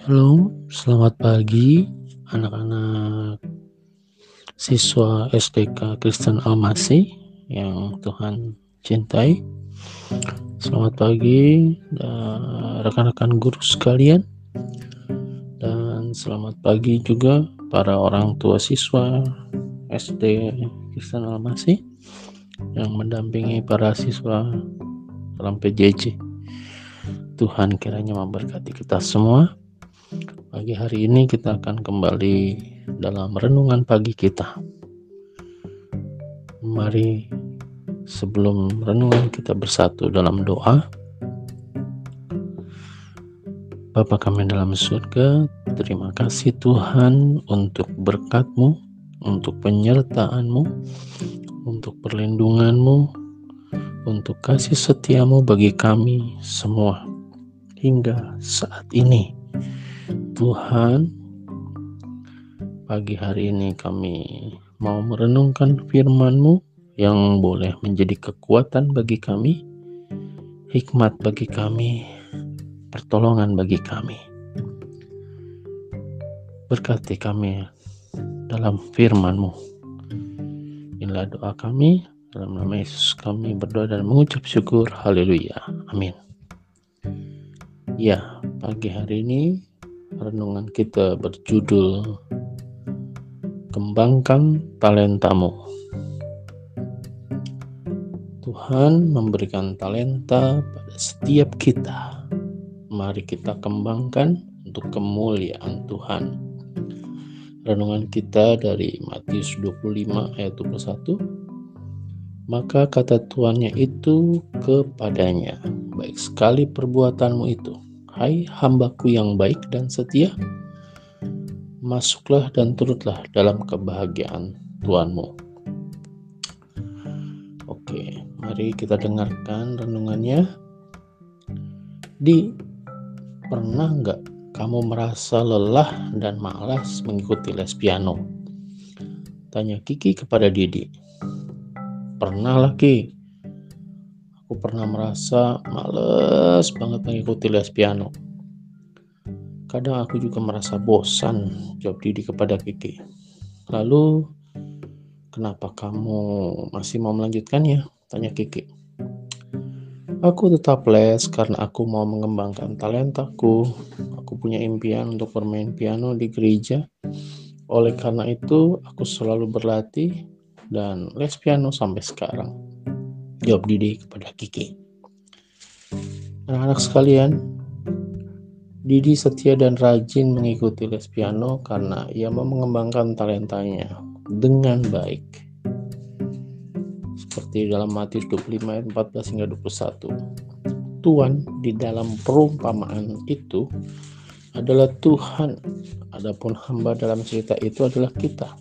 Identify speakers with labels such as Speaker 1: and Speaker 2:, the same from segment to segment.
Speaker 1: Shalom, selamat pagi anak-anak siswa SDK Kristen Almasi yang Tuhan cintai. Selamat pagi rekan-rekan guru sekalian dan selamat pagi juga para orang tua siswa SD Kristen Almasi yang mendampingi para siswa dalam PJJ. Tuhan kiranya memberkati kita semua Pagi hari ini kita akan kembali dalam renungan pagi kita. Mari sebelum renungan kita bersatu dalam doa. Bapa kami dalam surga, terima kasih Tuhan untuk berkatmu, untuk penyertaanmu, untuk perlindunganmu, untuk kasih setiamu bagi kami semua hingga saat ini. Tuhan, pagi hari ini kami mau merenungkan firman-Mu yang boleh menjadi kekuatan bagi kami, hikmat bagi kami, pertolongan bagi kami. Berkati kami dalam firman-Mu. Inilah doa kami, dalam nama Yesus kami berdoa dan mengucap syukur. Haleluya. Amin. Ya, pagi hari ini renungan kita berjudul Kembangkan Talentamu. Tuhan memberikan talenta pada setiap kita. Mari kita kembangkan untuk kemuliaan Tuhan. Renungan kita dari Matius 25 ayat 21. Maka kata tuannya itu kepadanya, baik sekali perbuatanmu itu Hai hambaku yang baik dan setia, masuklah dan turutlah dalam kebahagiaan Tuhanmu. Oke, mari kita dengarkan renungannya. Di pernah nggak kamu merasa lelah dan malas mengikuti les piano? Tanya Kiki kepada Didi. Pernah lagi aku pernah merasa males banget mengikuti les piano. Kadang aku juga merasa bosan, jawab Didi kepada Kiki. Lalu, kenapa kamu masih mau melanjutkannya? Tanya Kiki. Aku tetap les karena aku mau mengembangkan talentaku. Aku punya impian untuk bermain piano di gereja. Oleh karena itu, aku selalu berlatih dan les piano sampai sekarang. Jawab Didi kepada Kiki. Anak-anak sekalian, Didi setia dan rajin mengikuti les piano karena ia mau mengembangkan talentanya dengan baik. Seperti dalam Matius 25 ayat 14 hingga 21. Tuhan di dalam perumpamaan itu adalah Tuhan. Adapun hamba dalam cerita itu adalah kita.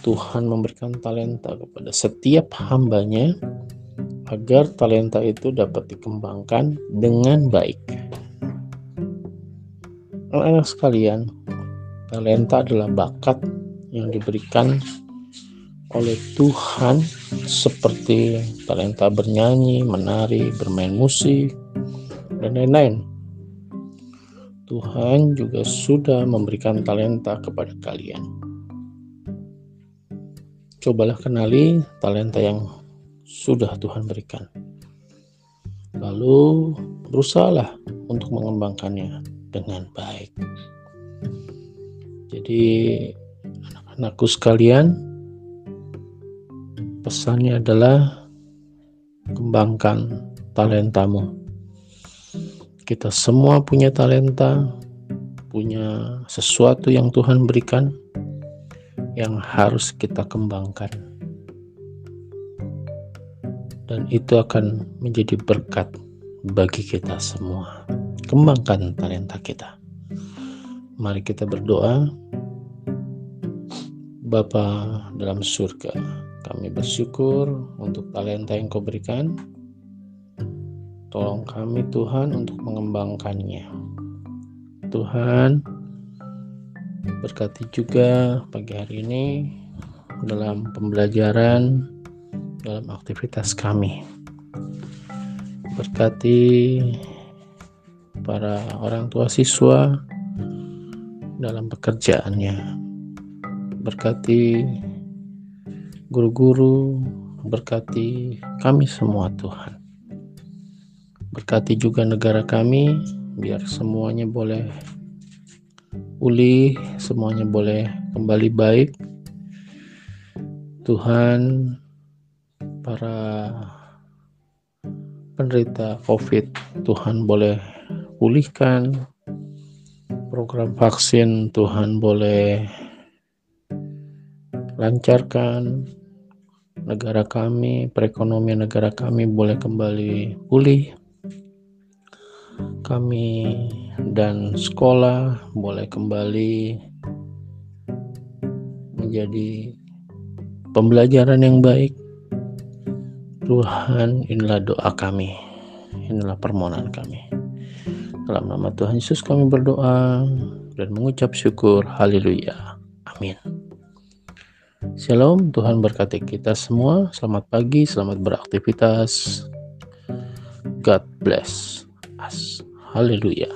Speaker 1: Tuhan memberikan talenta kepada setiap hambanya agar talenta itu dapat dikembangkan dengan baik. Anak-anak sekalian, talenta adalah bakat yang diberikan oleh Tuhan seperti talenta bernyanyi, menari, bermain musik, dan lain-lain. Tuhan juga sudah memberikan talenta kepada kalian cobalah kenali talenta yang sudah Tuhan berikan. Lalu berusahalah untuk mengembangkannya dengan baik. Jadi anak-anakku sekalian, pesannya adalah kembangkan talentamu. Kita semua punya talenta, punya sesuatu yang Tuhan berikan yang harus kita kembangkan. Dan itu akan menjadi berkat bagi kita semua. Kembangkan talenta kita. Mari kita berdoa. Bapa dalam surga, kami bersyukur untuk talenta yang kau berikan. Tolong kami Tuhan untuk mengembangkannya. Tuhan, Berkati juga pagi hari ini dalam pembelajaran, dalam aktivitas kami. Berkati para orang tua siswa dalam pekerjaannya. Berkati guru-guru, berkati kami semua Tuhan. Berkati juga negara kami, biar semuanya boleh pulih, semuanya boleh kembali baik. Tuhan, para penderita COVID, Tuhan boleh pulihkan. Program vaksin Tuhan boleh lancarkan. Negara kami, perekonomian negara kami boleh kembali pulih. Kami dan sekolah boleh kembali menjadi pembelajaran yang baik. Tuhan, inilah doa kami. Inilah permohonan kami. Dalam nama Tuhan Yesus kami berdoa dan mengucap syukur. Haleluya. Amin. Shalom, Tuhan berkati kita semua. Selamat pagi, selamat beraktivitas. God bless us. Haleluya.